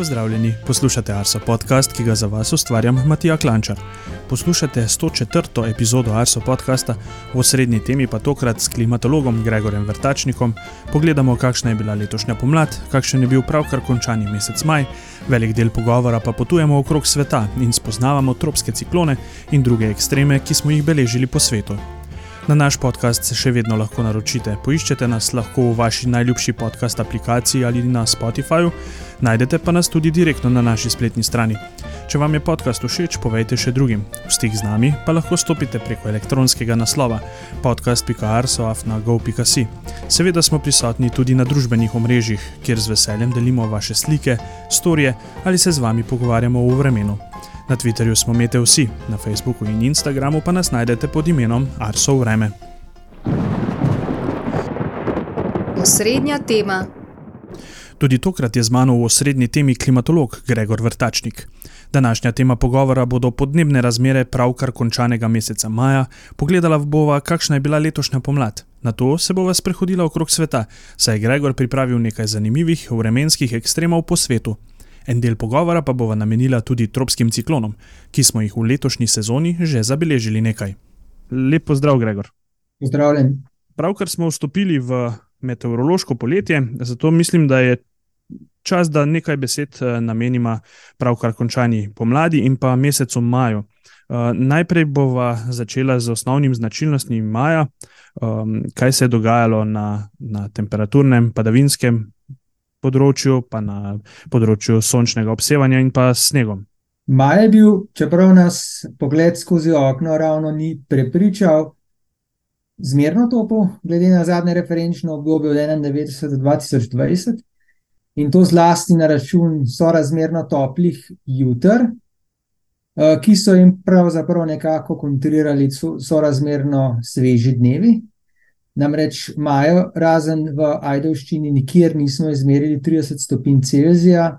Pozdravljeni, poslušate Arso podcast, ki ga za vas ustvarjam Matija Klančar. Poslušate 104. epizodo Arso podcasta, v osrednji temi pa tokrat s klimatologom Gregorjem Vrtačnikom. Pogledamo, kakšna je bila letošnja pomlad, kakšen je bil pravkar končani mesec maj, velik del pogovora pa potujemo okrog sveta in spoznavamo tropske ciklone in druge ekstreme, ki smo jih beležili po svetu. Na naš podcast se še vedno lahko naročite. Poiščete nas lahko v vaši najljubši podcast aplikaciji ali na Spotifyju, najdete pa nas tudi direktno na naši spletni strani. Če vam je podcast všeč, povejte še drugim. V stik z nami pa lahko stopite preko elektronskega naslova podcast.arsoafnago.si. Seveda smo prisotni tudi na družbenih omrežjih, kjer z veseljem delimo vaše slike, storije ali se z vami pogovarjamo o vremenu. Na Twitterju smo mete vsi, na Facebooku in Instagramu pa nas najdete pod imenom Arso Vreme. Osrednja tema. Tudi tokrat je z mano v osrednji temi klimatolog Gregor Vrtačnik. Današnja tema pogovora bodo podnebne razmere pravkar končanega meseca maja, pogledala bova, kakšna je bila letošnja pomlad. Na to se bova sprehodila okrog sveta, saj je Gregor pripravil nekaj zanimivih vremenskih ekstremov po svetu. En del pogovora pa bova namenila tudi tropskim ciklonom, ki smo jih v letošnji sezoni že zabeležili nekaj. Lep pozdrav, Gregor. Pozdravljen. Pravkar smo vstopili v meteorološko poletje, zato mislim, da je čas, da nekaj besed eh, namenima pravkar končani pomladi in pa mesecu maju. Uh, najprej bova začela z osnovnim značilnostmi maja, um, kaj se je dogajalo na, na temperaturnem, padavinskem področju, pa na področju sončnega obsevanja in pa snegom. Maj je bil, čeprav nas pogled skozi okno ravno ni prepričal, zmerno topo, glede na zadnje referenčno obdobje od 91 do 2020, in to zlasti na račun sorazmerno toplih jutr, eh, ki so jim pravzaprav nekako kontrirali sorazmerno sveži dnevi. Namreč majo, razen v Ajdovščini, nikjer nismo izmerili 30 stopinj Celzija,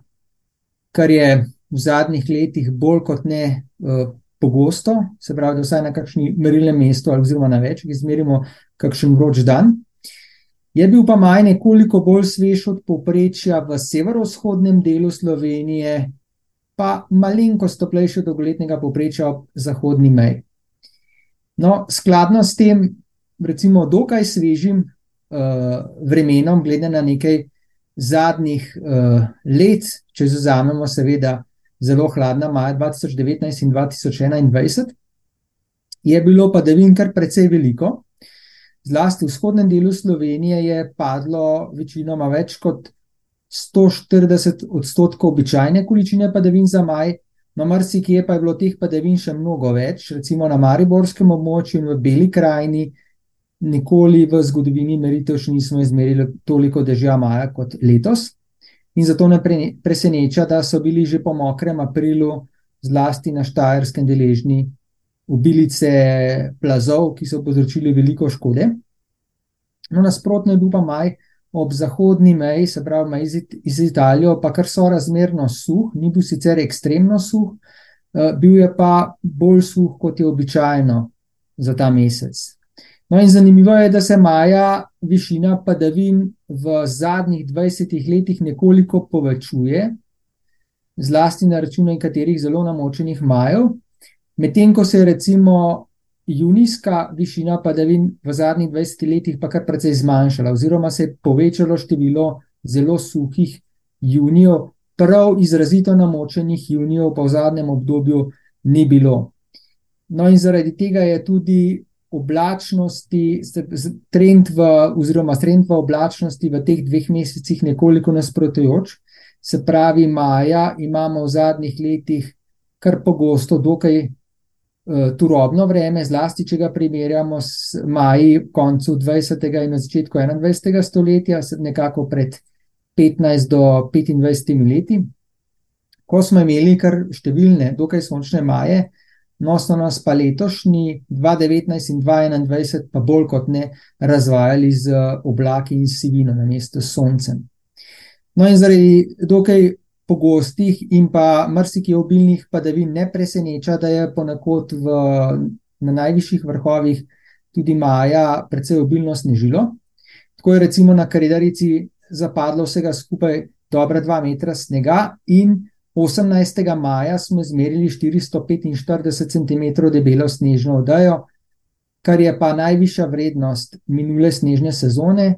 kar je v zadnjih letih bolj kot ne uh, pogosto, se pravi, da vsaj na kakšni merilnem mestu, ali oziroma na več, ki izmerimo kakšen vroč dan. Je bil pa maj nekoliko bolj svež od povprečja v severovzhodnem delu Slovenije, pa malenkost toplejši od dolgoletnega povprečja ob zahodni meji. No, skladno s tem recimo, dokaj svežim uh, vremenom, glede na nekaj zadnjih uh, let, če vzamemo, seveda, zelo hladna maja 2019 in 2021, je bilo padavin kar precej veliko. Zlasti v vzhodnem delu Slovenije je padlo večinoma več kot 140 odstotkov običajne količine padavin za maj, no marsikje pa je bilo teh padavin še mnogo več, recimo na Mariborskem območju in v Beli krajini, nikoli v zgodovini meritev še nismo izmerili toliko dežja maja kot letos. In zato ne preseneča, da so bili že po mokrem aprilu, zlasti na Štajerskem, deležni ubilice plazov, ki so povzročili veliko škode. No, nasprotno je bil pa maj ob zahodni meji, se pravi, maj iz, Italijo, pa kar so razmerno suh, ni bil sicer ekstremno suh, uh, bil je pa bolj suh, kot je običajno za ta mesec. No, in zanimivo je, da se maja višina padavin v zadnjih 20 letih nekoliko povečuje, zlasti na račun nekaterih zelo namočenih majev, medtem ko se je recimo junijska višina padavin v zadnjih 20 letih pa kar precej zmanjšala, oziroma se je povečalo število zelo suhih junijev, prav izrazito namočenih junijev pa v zadnjem obdobju ni bilo. No, in zaradi tega je tudi oblačnosti, trend v, oziroma trend v oblačnosti v teh dveh mesecih nekoliko nasprotujoč. Se pravi, maja imamo v zadnjih letih kar pogosto dokaj turobno vreme, zlasti če ga primerjamo s maji koncu 20. in začetku 21. stoletja, nekako pred 15 do 25 leti, ko smo imeli kar številne, dokaj sončne maje, no so nas pa letošnji 2019 in 2021 pa bolj kot ne razvajali z oblaki in sivino na mesto s soncem. No in zaradi dokaj pogostih in pa mrsikih obilnih padavin ne preseneča, da je ponekod v, na najvišjih vrhovih tudi maja precej obilno snežilo. Tako je recimo na Karidarici zapadlo vsega skupaj dobra dva metra snega, in 18. maja smo izmerili 445 cm debelo snežno odejo, kar je pa najvišja vrednost minule snežne sezone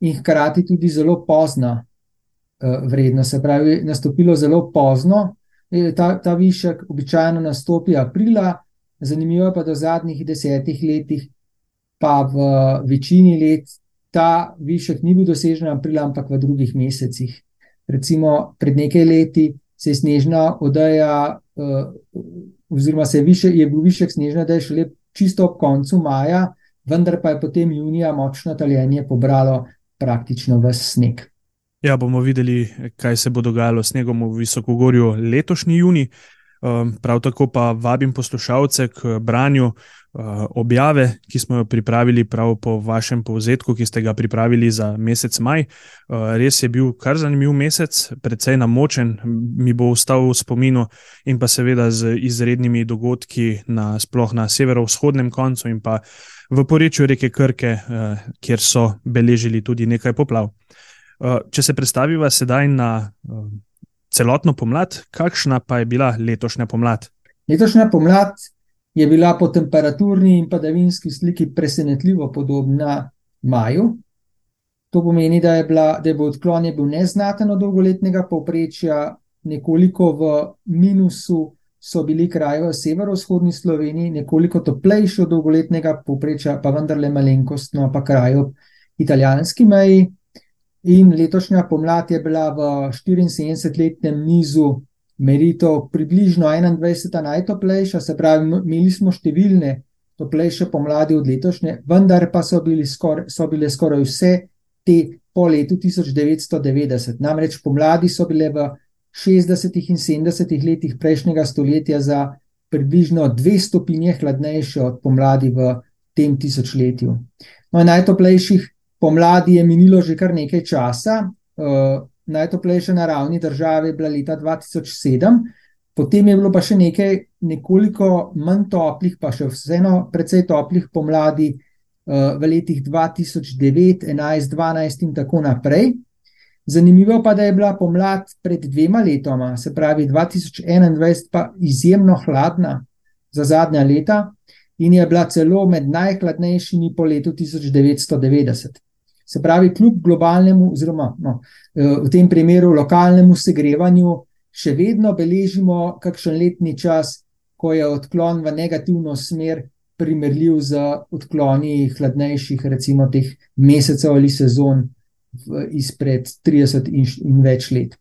in hkrati tudi zelo pozna uh, vrednost. Se pravi, nastopilo zelo pozno. Ta, ta višek običajno nastopi aprila, zanimivo pa do zadnjih desetih letih, pa v večini let ta višek ni bil dosežen aprila, ampak v drugih mesecih. Recimo pred nekaj leti se je snežna odeja, uh, oziroma se je, više, je bil višek snežne odeje šele čisto ob koncu maja, vendar pa je potem junija močno taljenje pobralo praktično v sneg. Ja, bomo videli, kaj se bo dogajalo s snegom v Visokogorju letošnji juni. Ehm, prav tako pa vabim poslušalce k branju eh, objave, ki smo jo pripravili prav po vašem povzetku, ki ste ga pripravili za mesec maj. Eh, res je bil kar zanimiv mesec, precej namočen, mi bo ostal v spominu in pa seveda z izrednimi dogodki na, sploh na severovzhodnem koncu in pa v porečju reke Krke, eh, kjer so beležili tudi nekaj poplav. Če se predstaviva sedaj na celotno pomlad, kakšna pa je bila letošnja pomlad? Letošnja pomlad je bila po temperaturni in padavinski sliki presenetljivo podobna maju. To pomeni, da je, bila, da je bil odklon je bil neznaten od dolgoletnega povprečja, nekoliko v minusu so bili kraji v severovzhodni Sloveniji, nekoliko toplejši od dolgoletnega povprečja, pa vendarle malenkostno, pa kraji ob italijanski meji. In letošnja pomlad je bila v 74-letnem nizu meritev približno 21. najtoplejša, se pravi, imeli smo številne toplejše pomladi od letošnje, vendar pa so, skor, so bile skoraj vse te po letu 1990. Namreč pomladi so bile v 60. in 70. letih prejšnjega stoletja za približno dve stopinje hladnejše od pomladi v tem tisočletju. No, najtoplejših Pomladi je minilo že kar nekaj časa, uh, najtoplejša na ravni države je bila leta 2007, potem je bilo pa še nekaj, nekoliko manj toplih, pa še vseeno precej toplih pomladi uh, v letih 2009, 2011, 2012 in tako naprej. Zanimivo pa, da je bila pomlad pred dvema letoma, se pravi 2021, pa izjemno hladna za zadnja leta in je bila celo med najhladnejšimi po letu 1990. Se pravi, kljub globalnemu, oziroma no, eh, v tem primeru lokalnemu segrevanju, še vedno beležimo kakšen letni čas, ko je odklon v negativno smer primerljiv z odkloni hladnejših, recimo teh mesecev ali sezon izpred 30 in, in več let.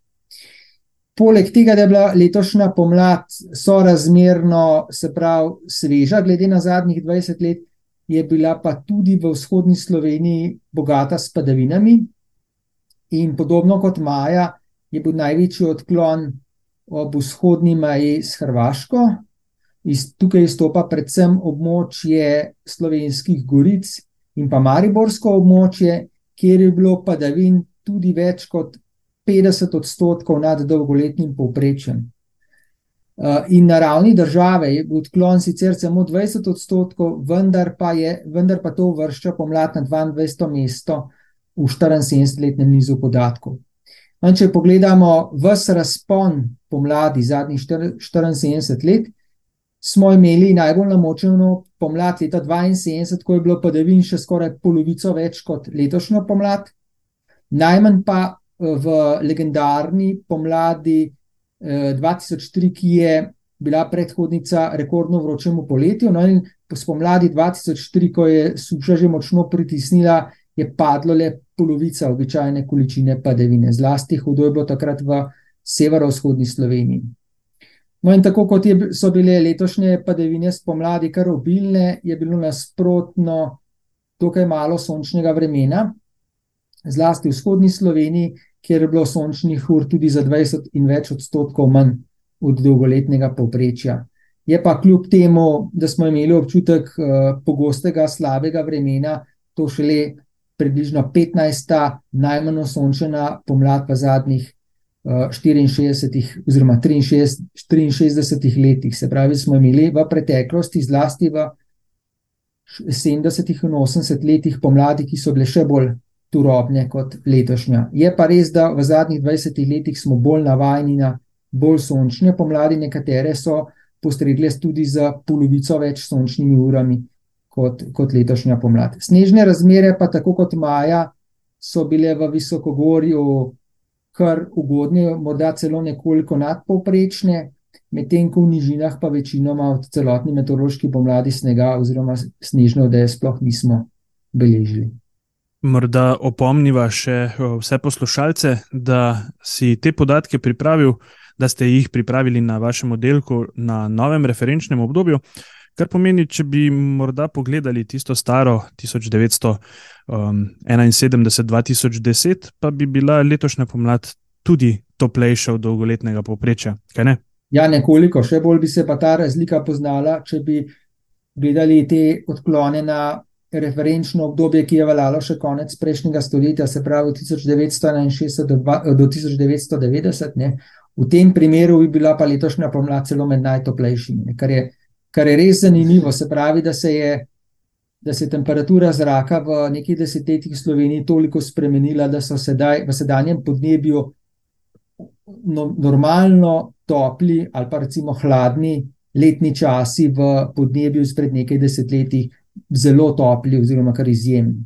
Poleg tega, da je bila letošnja pomlad sorazmerno, se pravi, sveža, glede na zadnjih 20 let, je bila pa tudi v vzhodni Sloveniji bogata s padavinami, in podobno kot Maja, je bil največji odklon ob vzhodni meji s Hrvaško. Iz, tukaj izstopa predvsem območje slovenskih goric in pa Mariborsko območje, kjer je bilo padavin tudi več kot 50 odstotkov nad dolgoletnim povprečjem. Eh, in na ravni države je odklon sicer samo 20 odstotkov, vendar pa, je, vendar pa to uvršča pomlad na 22. mesto v 74-letnem nizu podatkov. In no, če pogledamo vse razpon pomladi zadnjih 74 let, smo imeli najbolj namočeno pomlad leta 72, ko je bilo padavin še skoraj polovico več kot letošnjo pomlad, najmanj pa eh, v legendarni pomladi 2003, ki je bila predhodnica rekordno vročemu poletju. No, in spomladi 2004, ko je suša že močno pritisnila, je padlo le polovica običajne količine padavine. Zlasti hudo je bilo takrat v severovzhodni Sloveniji. No, in tako kot je, so bile letošnje padavine spomladi kar obilne, je bilo nasprotno dokaj malo sončnega vremena, zlasti v vzhodni Sloveniji, kjer je bilo sončnih ur tudi za 20 in več odstotkov manj od dolgoletnega povprečja. Je pa kljub temu, da smo imeli občutek uh, pogostega slabega vremena, to šele približno 15. najmanj osončena pomlad v zadnjih uh, 64 oziroma 63, 63 letih. Se pravi, smo imeli v preteklosti, zlasti v 70 in 80 letih pomladi, ki so bile še bolj turobne kot letošnja. Je pa res, da v zadnjih 20 letih smo bolj navajeni na bolj sončne pomladi, nekatere so postregle tudi za polovico več sončnimi urami kot, kot letošnja pomlad. Snežne razmere, pa tako kot maja, so bile v Visokogorju kar ugodne, morda celo nekoliko nadpovprečne, medtem ko v nižinah pa večinoma od celotne meteorološke pomladi snega oziroma snežne odeje sploh nismo beležili. Morda opomniva še vse poslušalce, da si te podatke pripravil, da ste jih pripravili na vašem oddelku na novem referenčnem obdobju. Kar pomeni, če bi morda pogledali tisto staro 1971-2010, um, pa bi bila letošnja pomlad tudi toplejša od dolgoletnega povprečja. Ja, nekoliko, še bolj bi se pa ta razlika poznala, če bi gledali te odklone na referenčno obdobje, ki je veljalo še konec prejšnjega stoletja, se pravi 1961 do, do 1990. Ne. V tem primeru bi bila pa letošnja pomlad celo med najtoplejšimi, kar je kar je res zanimivo. Se pravi, da se je, da se je temperatura zraka v nekaj desetletjih v Sloveniji toliko spremenila, da so sedaj v sedanjem podnebju no, normalno topli ali pa recimo hladni letni časi v podnebju izpred nekaj desetletij zelo topli oziroma kar izjemni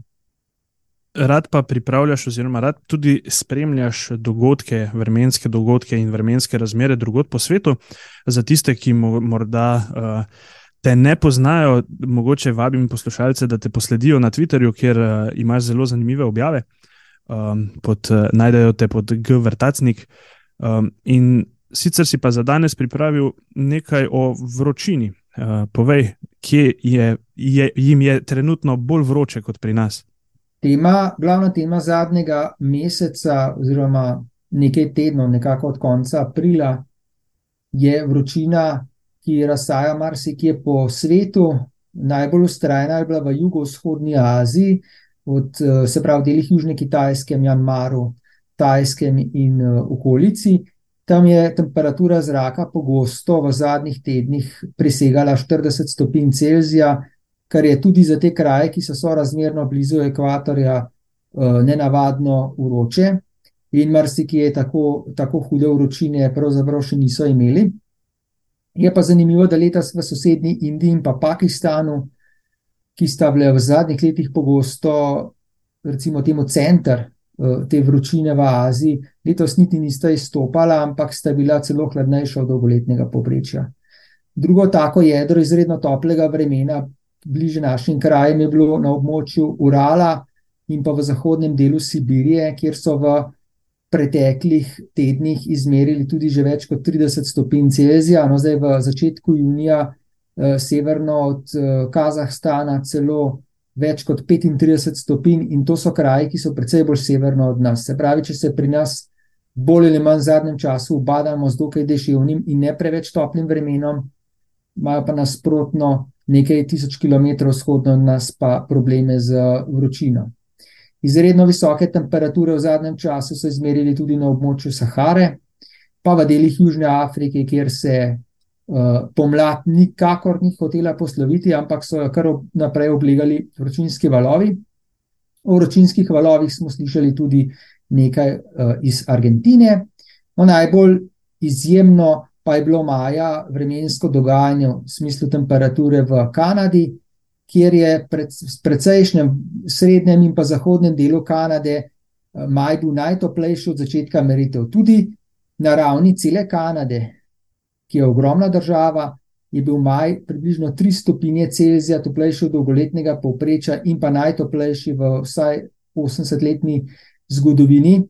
rad pa pripravljaš, oziroma rad tudi spremljaš dogodke, vremenske dogodke in vremenske razmere drugot po svetu. Za tiste, ki morda uh, te ne poznajo, mogoče vabim poslušalce, da te posledijo na Twitterju, kjer uh, imaš zelo zanimive objave. Um, pod, uh, najdejo te pod G-vrtacnik. Um, in sicer si pa za danes pripravil nekaj o vročini. Uh, povej, kje je, je, jim je trenutno bolj vroče kot pri nas. Tema, glavna tema zadnjega meseca, oziroma nekaj tednov, nekako od konca aprila, je vročina, ki razsaja marsikje po svetu. Najbolj ustrajna je bila v jugovzhodni Aziji, od, se pravi, delih Južne Kitajske, Mjanmaru, Tajskem in okolici. Tam je temperatura zraka pogosto v zadnjih tednih presegala 40 stopinj Celzija, kar je tudi za te kraje, ki so sorazmerno blizu ekvatorja, eh, nenavadno vroče. In marsikje tako, tako hude vročine, pravzaprav še niso imeli. Je pa zanimivo, da letos v sosednji Indiji in pa Pakistanu, ki sta bile v zadnjih letih pogosto, recimo, temu center te vročine v Aziji, letos niti nista izstopala, ampak sta bila celo hladnejša od dolgoletnega povprečja. Drugo tako jedro izredno toplega vremena bliže našim krajem je bilo na območju Urala in pa v zahodnem delu Sibirije, kjer so v preteklih tednih izmerili tudi že več kot 30 stopinj Celzija. No, zdaj v začetku junija eh, severno od eh, Kazahstana celo več kot 35 stopinj in to so kraji, ki so precej bolj severno od nas. Se pravi, če se pri nas bolj ali manj v zadnjem času ubadamo z dokaj deševnim in ne preveč toplim vremenom, imajo pa nasprotno nekaj tisoč kilometrov vzhodno od nas pa probleme z vročino. Izredno visoke temperature v zadnjem času so izmerili tudi na območju Sahare, pa v delih Južne Afrike, kjer se pomlad nikakor ni hotela posloviti, ampak so jo kar naprej oblegali vročinski valovi. O vročinskih valovih smo slišali tudi nekaj uh, iz Argentine. No, najbolj izjemno pa je bilo maja vremensko dogajanje v smislu temperature v Kanadi, kjer je pred, v precejšnjem srednjem in pa zahodnem delu Kanade eh, maj bil najtoplejši od začetka meritev. Tudi na ravni cele Kanade, ki je ogromna država, je bil maj približno 3 stopinje Celzija toplejši od dolgoletnega povprečja in pa najtoplejši v vsaj 80-letni zgodovini.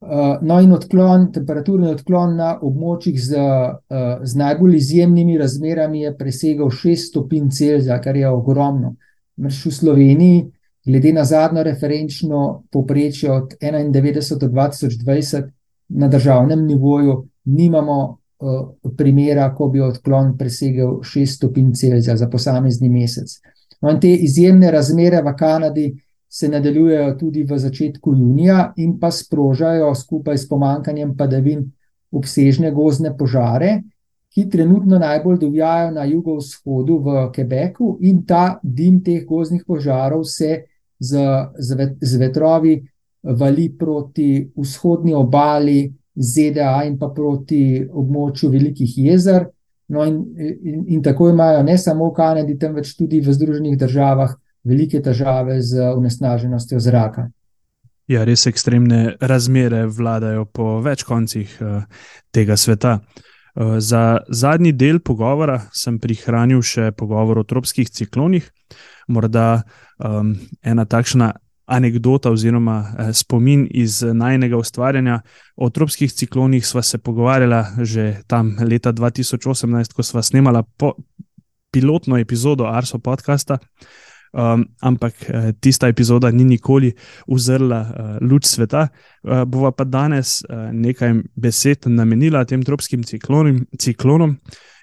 Uh, no, in odklon, temperaturni odklon na območjih z, uh, z najbolj izjemnimi razmerami je presegal 6 stopinj Celzija, kar je ogromno. Mrš v Sloveniji, glede na zadnjo referenčno poprečje od 91 do 2020 na državnem nivoju, nimamo primera, ko bi odklon presegel 6 stopinj Celzija za posamezni mesec. No, te izjemne razmere v Kanadi se nadaljujejo tudi v začetku junija in pa sprožajo skupaj s pomankanjem padavin obsežne gozne požare, ki trenutno najbolj dovjajo na jugovzhodu v Quebecu in ta dim teh gozdnih požarov se z, z, z vetrovi vali proti vzhodni obali ZDA in pa proti območju velikih jezer. No in, in, in tako imajo ne samo v Kanadi, temveč tudi v Združenih državah velike težave z onesnaženostjo zraka. Ja, res ekstremne razmere vladajo po več koncih uh, tega sveta. Uh, za zadnji del pogovora sem prihranil še pogovor o tropskih ciklonih. Morda um, ena takšna anekdota oziroma eh, spomin iz najnega ustvarjanja. O tropskih ciklonih sva se pogovarjala že tam leta 2018, ko sva snemala pilotno epizodo Arso podcasta. Um, ampak uh, tista epizoda ni nikoli uzrla uh, luč sveta. Uh, bova pa danes uh, nekaj besed namenila tem tropskim ciklonim, ciklonom.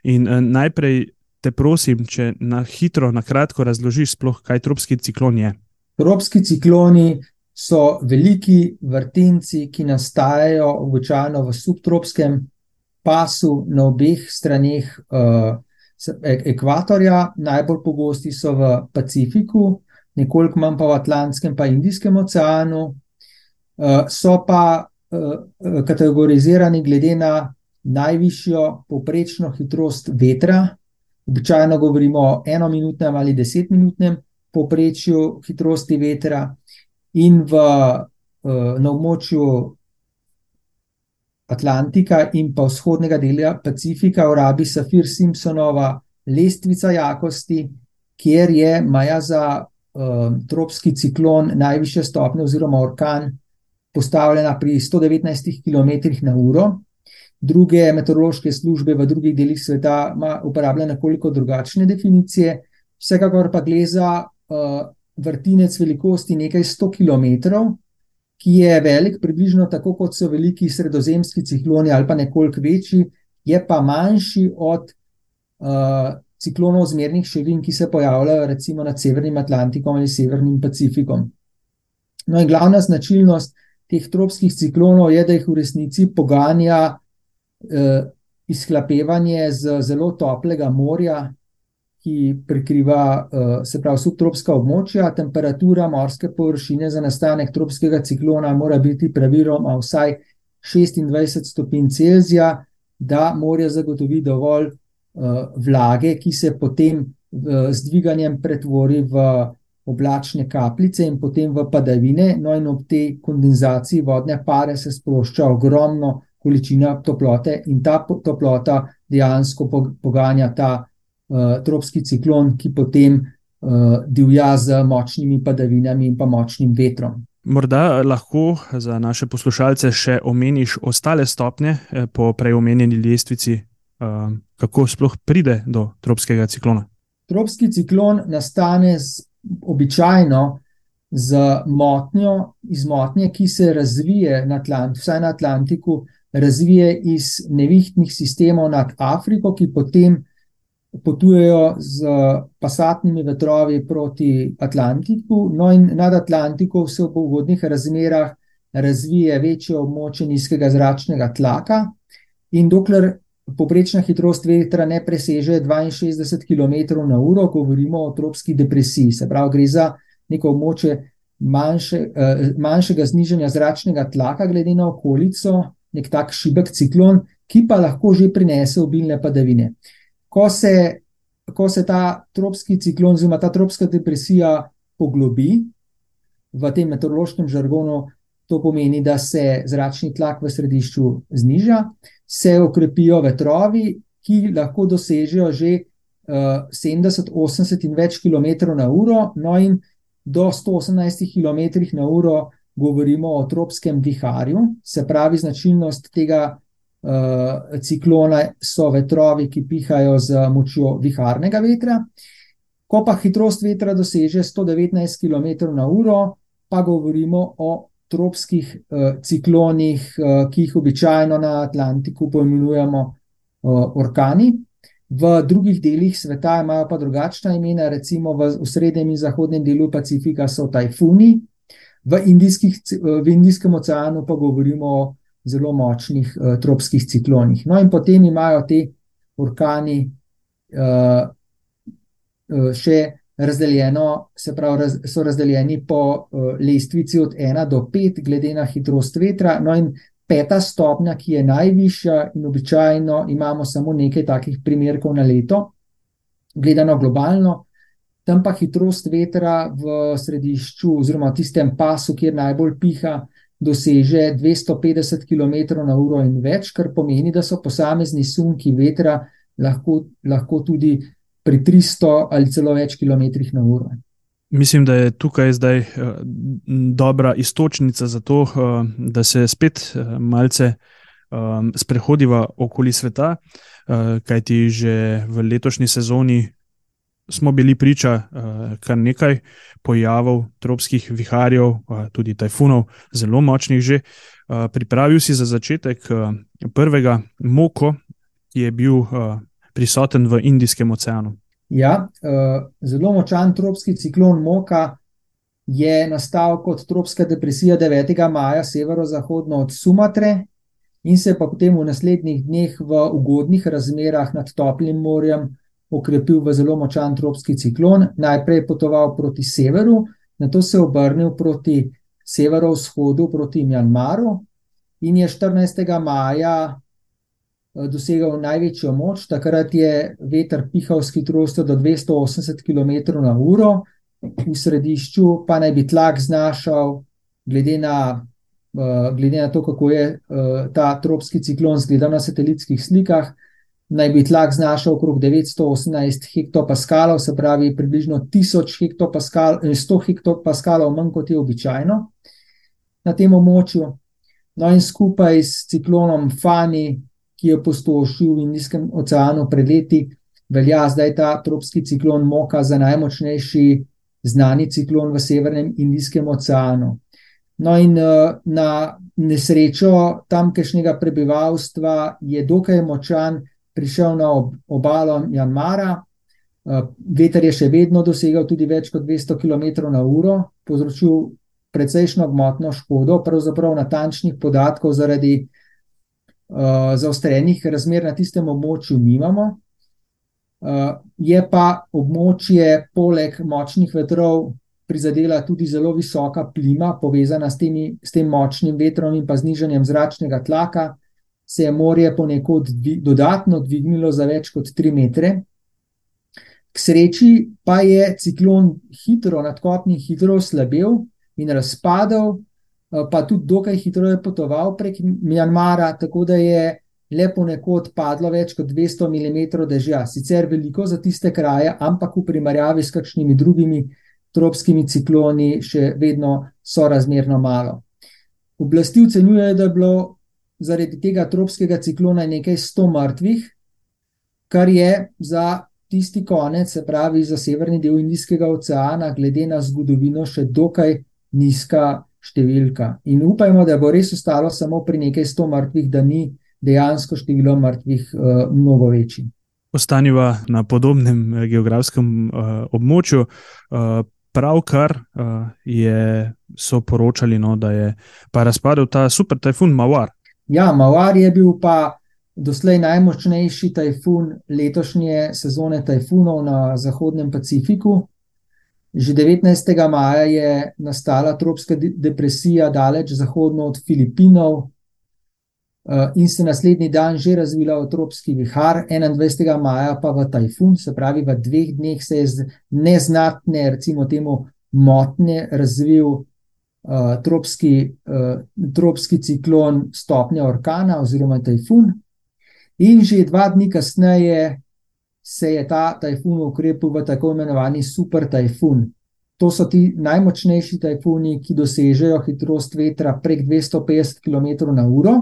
In uh, najprej te prosim, če na hitro, na kratko razložiš, sploh, kaj tropski ciklon je. Tropski cikloni so veliki vrtinci, ki nastajajo običajno v subtropskem pasu na obeh straneh. Uh, ekvatorja, najbolj pogosti so v Pacifiku, nekoliko manj pa v Atlantskem in Indijskem oceanu. Eh, so pa eh, kategorizirani glede na najvišjo povprečno hitrost vetra. Običajno govorimo o enominutnem ali desetminutnem povprečju hitrosti vetra, in v, eh, na območju Atlantika in pa vzhodnega dela Pacifika uporabi Safir Simpsonova lestvica jakosti, kjer je maja za uh, tropski ciklon najviše stopnje oziroma orkan postavljena pri 119 km/h. Druge meteorološke službe v drugih delih sveta uporabljajo nekoliko drugačne definicije, vsekakor pa gre za uh, vrtinec velikosti nekaj 100 km, ki je velik, približno tako kot so veliki sredozemski cikloni ali pa nekoliko večji, je pa manjši od uh, ciklonov zmernih širin, ki se pojavljajo recimo nad Severnim Atlantikom ali Severnim Pacifikom. No, in glavna značilnost teh tropskih ciklonov je, da jih v resnici poganja uh, izhlapevanje z zelo toplega morja, ki prekriva uh, se pravi subtropska območja, temperatura morske površine za nastanek tropskega ciklona mora biti praviloma vsaj 26 stopinj Celzija, da morje zagotovi dovolj uh, vlage, ki se potem uh, z dviganjem pretvori v oblačne kapljice in potem v padavine. No, in ob tej kondenzaciji vodne pare se sprošča ogromno količina toplote, in ta toplota dejansko poganja ta tropski ciklon, ki potem uh, divja z močnimi padavinami in pa močnim vetrom. Morda lahko za naše poslušalce še omeniš ostale stopnje eh, po preomenjeni lestvici, kako sploh pride do tropskega ciklona. Tropski ciklon nastane z, običajno z motnjo, iz motnje, ki se razvije na Atlantiku, vsaj na Atlantiku, razvije iz nevihtnih sistemov nad Afriko, ki potem potujejo z pasatnimi vetrovi proti Atlantiku, no in nad Atlantikom se v ugodnih razmerah razvije večje območje nizkega zračnega tlaka, in dokler poprečna hitrost vetra ne preseže 62 km/h, govorimo o tropski depresiji. Se pravi, gre za neko območje manjše, eh, manjšega znižanja zračnega tlaka, glede na okolico, nek tak šibek ciklon, ki pa lahko že prinese obilne padavine ko se, ko se ta tropski ciklon, oziroma ta tropska depresija poglobi v tem meteorološkem žargonu, to pomeni, da se zračni tlak v središču zniža, se okrepijo vetrovi, ki lahko dosežejo že uh, 70, 80 in več km na uro, no in do 118 km na uro. Govorimo o tropskem viharju, se pravi, značilnost tega uh, ciklona so vetrovi, ki pihajo z močjo viharnega vetra. Ko pa hitrost vetra doseže 119 km/h, pa govorimo o tropskih uh, ciklonih, uh, ki jih običajno na Atlantiku poimenujemo uh, orkani. V drugih delih sveta imajo pa drugačna imena, recimo v srednjem in zahodnem delu Pacifika so tajfuni, v, v Indijskem oceanu pa govorimo o zelo močnih uh, tropskih ciklonih. No, in potem imajo ti orkani uh, uh, še razdeljeno, se pravi, raz, so razdeljeni po uh, lestvici od 1 do 5, glede na hitrost vetra. No, in peta stopnja, ki je najvišja, in običajno imamo samo nekaj takih primerkov na leto, gledano globalno. Tam pa hitrost vetra v središču, oziroma v tistem pasu, kjer najbolj piha, doseže 250 km/h in več, kar pomeni, da so posamezni sunki vetra lahko, lahko tudi pri 300 ali celo več km/h. Mislim, da je tukaj zdaj uh, dobra istočnica za to, uh, da se spet uh, malce sprehodiva okoli sveta, kajti že v letošnji sezoni smo bili priča uh, kar nekaj pojavov tropskih viharjev, uh, tudi tajfunov, zelo močnih že. Uh, pripravil si za začetek uh, prvega moko, ki je bil uh, prisoten v Indijskem oceanu. Ja, uh, zelo močan tropski ciklon Moka je nastal kot tropska depresija 9. maja severozahodno od Sumatre in se pa potem v naslednjih dneh v ugodnih razmerah nad toplim morjem okrepil v zelo močan tropski ciklon. Najprej potoval proti severu, na to se obrnil proti severovzhodu, proti Mjanmaru in je 14. maja Eh, dosegal največjo moč. Takrat je veter pihal s hitrostjo do 280 km/h, v središču pa naj bi tlak znašal, glede na, uh, glede na to, kako je uh, ta tropski ciklon izgledal na satelitskih slikah. Naj bi tlak znašal okrog 918 hektopaskalov, se pravi približno 1000 hektopaskalov, 100 hektopaskalov manj kot je običajno na tem območju. No, in skupaj s ciklonom Fani, ki je postošil v Indijskem oceanu pred leti, velja zdaj ta tropski ciklon Moka za najmočnejši znani ciklon v Severnem Indijskem oceanu. No, in eh, na nesrečo tamkajšnjega prebivalstva je dokaj močan prišel na obalo Janmara. Eh, veter je še vedno dosegal tudi več kot 200 km/h, povzročil precejšno gmotno škodo, pravzaprav natančnih podatkov zaradi uh, zaostrenih razmer na tistem območju nimamo. Uh, je pa območje, poleg močnih vetrov, prizadela tudi zelo visoka plima, povezana s, temi, s tem močnim vetrom in pa znižanjem zračnega tlaka. Se je morje ponekod dvi, dodatno dvignilo za več kot 3 metre. K sreči pa je ciklon hitro, nadkopni hitro slabel in razpadel, Eh, pa tudi dokaj hitro je potoval prek Mjanmara, tako da je lepo nekod padlo več kot 200 mm dežja. Sicer veliko za tiste kraje, ampak v primerjavi s kakšnimi drugimi tropskimi cikloni še vedno so razmerno malo. Oblasti ocenjujejo, da je bilo zaradi tega tropskega ciklona nekaj 100 mrtvih, kar je za tisti konec, se pravi za severni del Indijskega oceana, glede na zgodovino, še dokaj nizka številka. In upajmo, da bo res ostalo samo pri nekaj sto mrtvih, da ni dejansko število mrtvih uh, mnogo večji. Ostaniva na podobnem eh, geografskem uh, območju. Uh, Pravkar uh, so poročali, no, da je razpadel ta super tajfun Mawar. Ja, Mawar je bil pa doslej najmočnejši tajfun letošnje sezone tajfunov na Zahodnem Pacifiku. Že 19. maja je nastala tropska depresija, daleč zahodno od Filipinov, eh, in se naslednji dan že razvila v tropski vihar, 21. maja pa v tajfun, se pravi, v dveh dneh se je z neznatne, recimo, temu motnje razvil uh, tropski, uh, tropski ciklon stopnja orkana oziroma tajfun. In že dva dni kasneje se je ta tajfun ukrepil v tako imenovani super tajfun. To so ti najmočnejši tajfuni, ki dosežejo hitrost vetra prek 250 km/h.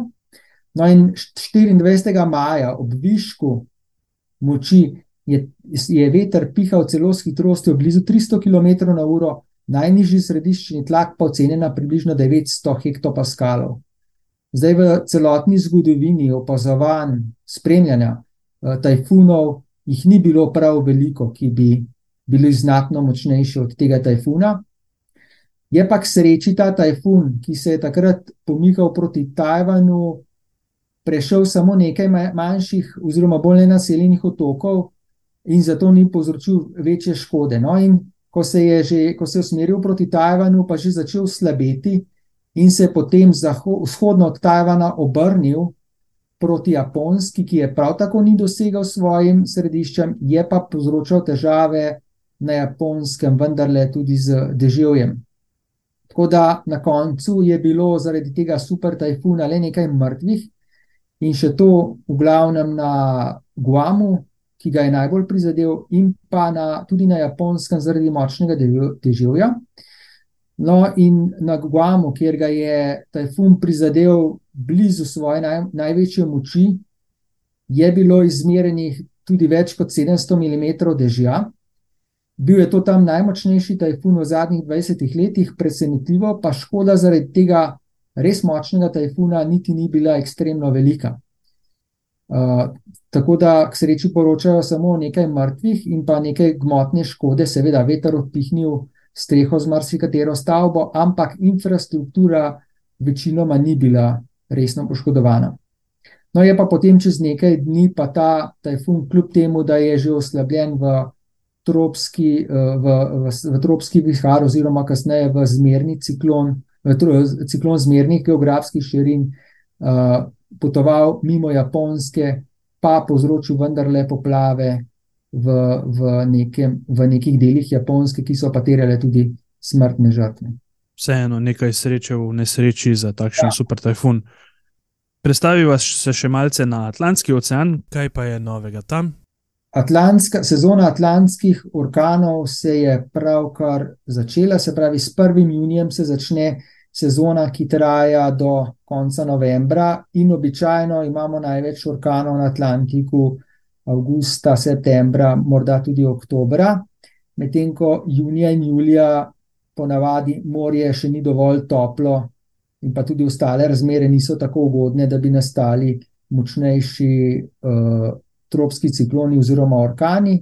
No, in 24. maja ob višku moči je, je veter pihal celo s hitrostjo blizu 300 km/h, najnižji središčni tlak pa ocenjen na približno 900 hektopaskalov. Zdaj v celotni zgodovini opazovanj, spremljanja uh, tajfunov, jih ni bilo prav veliko, ki bi bili znatno močnejši od tega tajfuna. Je pa k sreči ta tajfun, ki se je takrat pomikal proti Tajvanu, prešel samo nekaj manjših, oziroma bolj nenaseljenih otokov, in zato ni povzročil večje škode. No, in ko se je, že, ko se je usmeril proti Tajvanu, pa že začel slabeti in se je potem vzhodno od Tajvana obrnil proti Japonski, ki je prav tako ni dosegal svojim središčem, je pa povzročal težave na Japonskem, vendarle tudi z deževjem. Tako da na koncu je bilo zaradi tega super tajfuna le nekaj mrtvih, in še to v glavnem na Guamu, ki ga je najbolj prizadel, in pa na, tudi na Japonskem zaradi močnega deževja. No, in na Guamu, kjer ga je tajfun prizadel blizu svoje naj, največje moči, je bilo izmerjenih tudi več kot 700 mm dežja. Bil je to tam najmočnejši tajfun v zadnjih 20 letih, presenetljivo, pa škoda zaradi tega res močnega tajfuna niti ni bila ekstremno velika. Tako da k sreči poročajo samo nekaj mrtvih in pa nekaj gmotne škode, seveda veter odpihnil streho z marsikatero stavbo, ampak infrastruktura večinoma ni bila resno poškodovana. No, je pa potem čez nekaj dni pa ta tajfun, kljub temu, da je že oslabljen v tropski, eh, v, v, v tropski vihar, oziroma kasneje v zmerni ciklon, v ciklon zmernih geografskih širin, uh, potoval mimo Japonske, pa povzročil vendarle poplave v, v, nekem, v nekih delih Japonske, ki so pa terjale tudi smrtne žrtve. Vseeno, nekaj sreče v nesreči za takšen ja. super tajfun. Predstaviva se še malce na Atlantski ocean, kaj pa je novega tam? Atlantska, sezona atlantskih orkanov se je pravkar začela, se pravi, s 1. junijem se začne sezona, ki traja do konca novembra, in običajno imamo največ orkanov na Atlantiku, avgusta, septembra, morda tudi oktobra, medtem ko junija in julija, ponavadi morje še ni dovolj toplo, in pa tudi ostale razmere niso tako ugodne, da bi nastali močnejši uh, tropski cikloni oziroma orkani.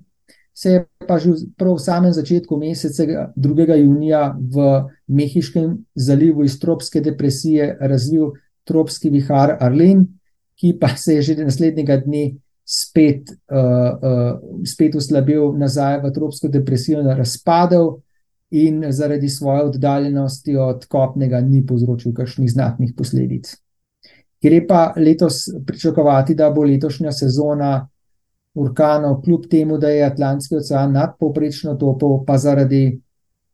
Se je pa že prav v samem začetku meseca 2. junija v Mehiškem zalivu iz tropske depresije razvil tropski vihar Arlen, ki pa se je že naslednjega dne spet, uh, uh, spet uslabil nazaj v tropsko depresijo in razpadel in zaradi svoje oddaljenosti od kopnega ni povzročil kakšnih znatnih posledic. Gre pa letos pričakovati, da bo letošnja sezona orkanov, kljub temu, da je Atlantski ocean nadpoprečno topel, pa zaradi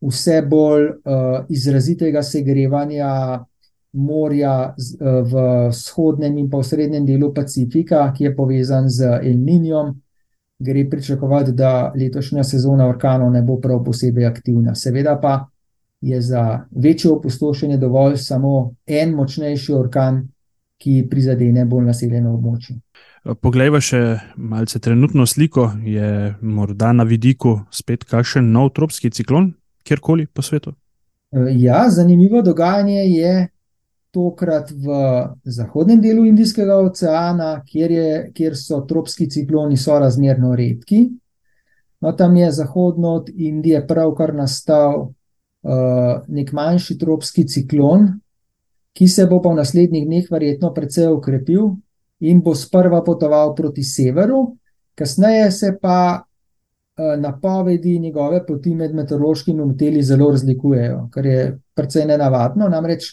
vse bolj uh, izrazitega segrevanja morja z, uh, v vzhodnem in pa v srednjem delu Pacifika, ki je povezan z El Ninjom, gre pričakovati, da letošnja sezona orkanov ne bo prav posebej aktivna. Seveda pa je za večje opustošenje dovolj samo en močnejši orkan, ki prizadene bolj naseljeno območje. Poglejva še malce trenutno sliko, je morda na vidiku spet kakšen nov tropski ciklon, kjerkoli po svetu? Ja, zanimivo dogajanje je tokrat v zahodnem delu Indijskega oceana, kjer, je, kjer so tropski cikloni sorazmerno redki. No, tam je zahodno od Indije pravkar nastal uh, nek manjši tropski ciklon, ki se bo pa v naslednjih dneh verjetno precej ukrepil in bo sprva potoval proti severu, kasneje se pa uh, napovedi njegove poti med meteorološkimi modeli zelo razlikujejo, kar je precej nenavadno. Namreč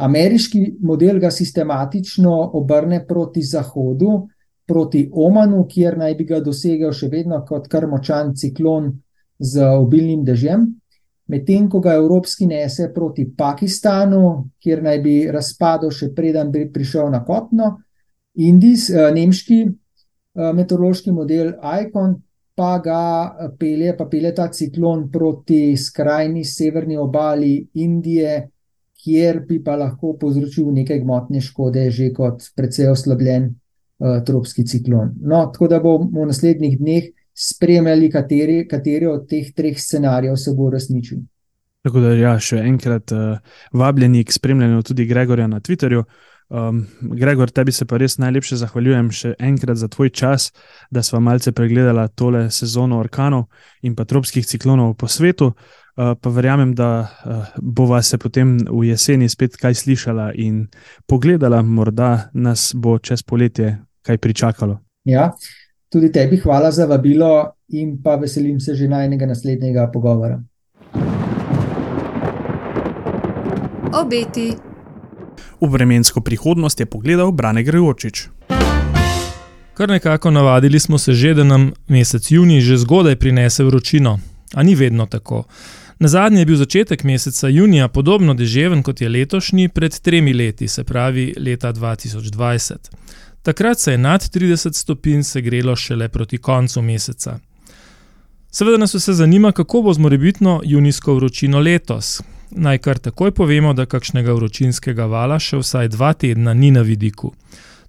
Ameriški model ga sistematično obrne proti zahodu, proti Omanu, kjer naj bi ga dosegel še vedno kot kar močan ciklon z obilnim dežjem, medtem ko ga evropski nese proti Pakistanu, kjer naj bi razpadel še preden bi prišel na kopno. Indijs, eh, nemški eh, meteorološki model ICON pa ga eh, pelje, pa pelje ta ciklon proti skrajni severni obali Indije, kjer bi pa lahko povzročil nekaj gmotne škode, že kot precej oslabljen uh, tropski ciklon. No, tako da bomo v naslednjih dneh spremljali, kateri, kateri od teh treh scenarijev se bo resničil. Tako da, ja, še enkrat uh, vabljeni k spremljanju tudi Gregorja na Twitterju. Um, Gregor, tebi se pa res najlepše zahvaljujem še enkrat za tvoj čas, da sva malce pregledala tole sezono orkanov in pa tropskih ciklonov po svetu. Uh, pa verjamem, da uh, bova se potem v jeseni spet kaj slišala in pogledala, morda nas bo čez poletje kaj pričakalo. Ja, tudi tebi hvala za vabilo in pa veselim se že najnega naslednjega pogovora. Obeti V vremensko prihodnost je pogledal Brane Grejočič. Kar nekako navadili smo se že, da nam mesec juni že zgodaj prinese vročino, a ni vedno tako. Na zadnje je bil začetek meseca junija podobno deževen kot je letošnji pred tremi leti, se pravi leta 2020. Takrat se je nad 30 stopinj segrelo šele proti koncu meseca. Seveda nas vse zanima, kako bo z morebitno junijsko vročino letos. Naj kar takoj povemo, da kakšnega vročinskega vala še vsaj dva tedna ni na vidiku.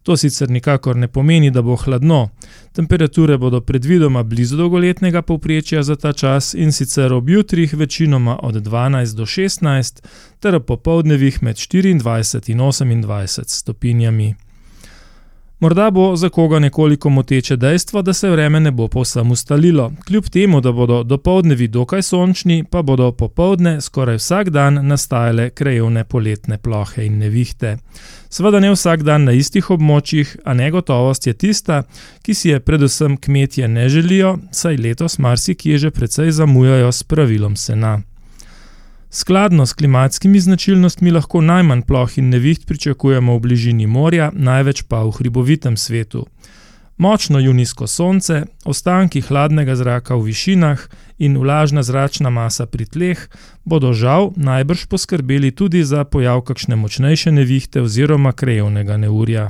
To sicer nikakor ne pomeni, da bo hladno. Temperature bodo predvidoma blizu dolgoletnega povprečja za ta čas in sicer ob jutrih večinoma od 12 do 16, ter ob popovdnevih med 24 in 28 stopinjami. Morda bo za koga nekoliko moteče dejstvo, da se vreme ne bo povsem ustalilo. Kljub temu, da bodo dopolednevi dokaj sončni, pa bodo popoldne skoraj vsak dan nastajale krajevne poletne plohe in nevihte. Sveda ne vsak dan na istih območjih, a negotovost je tista, ki si je predvsem kmetje ne želijo, saj letos marsikje že precej zamujajo s pravilom sena. Skladno s klimatskimi značilnostmi lahko najmanj ploh in neviht pričakujemo v bližini morja, največ pa v hribovitem svetu. Močno junijsko sonce, ostanki hladnega zraka v višinah in vlažna zračna masa pri tleh bodo žal najbrž poskrbeli tudi za pojav kakšne močnejše nevihte oziroma krajevnega neurja.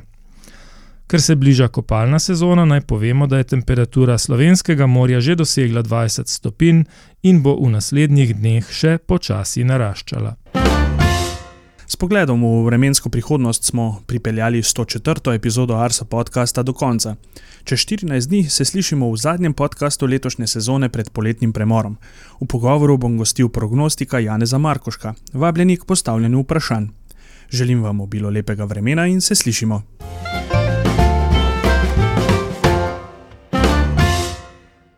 Ker se bliža kopalna sezona, naj povemo, da je temperatura slovenskega morja že dosegla 20 stopinj in bo v naslednjih dneh še počasi naraščala. S pogledom v vremensko prihodnost smo pripeljali 104. epizodo Arsa podcasta do konca. Čez 14 dni se slišimo v zadnjem podkastu letošnje sezone pred poletnim premorom. V pogovoru bom gostil prognostika Janeza Markoška, vabljeni k postavljanju vprašanj. Želim vam obilo lepega vremena in se slišimo.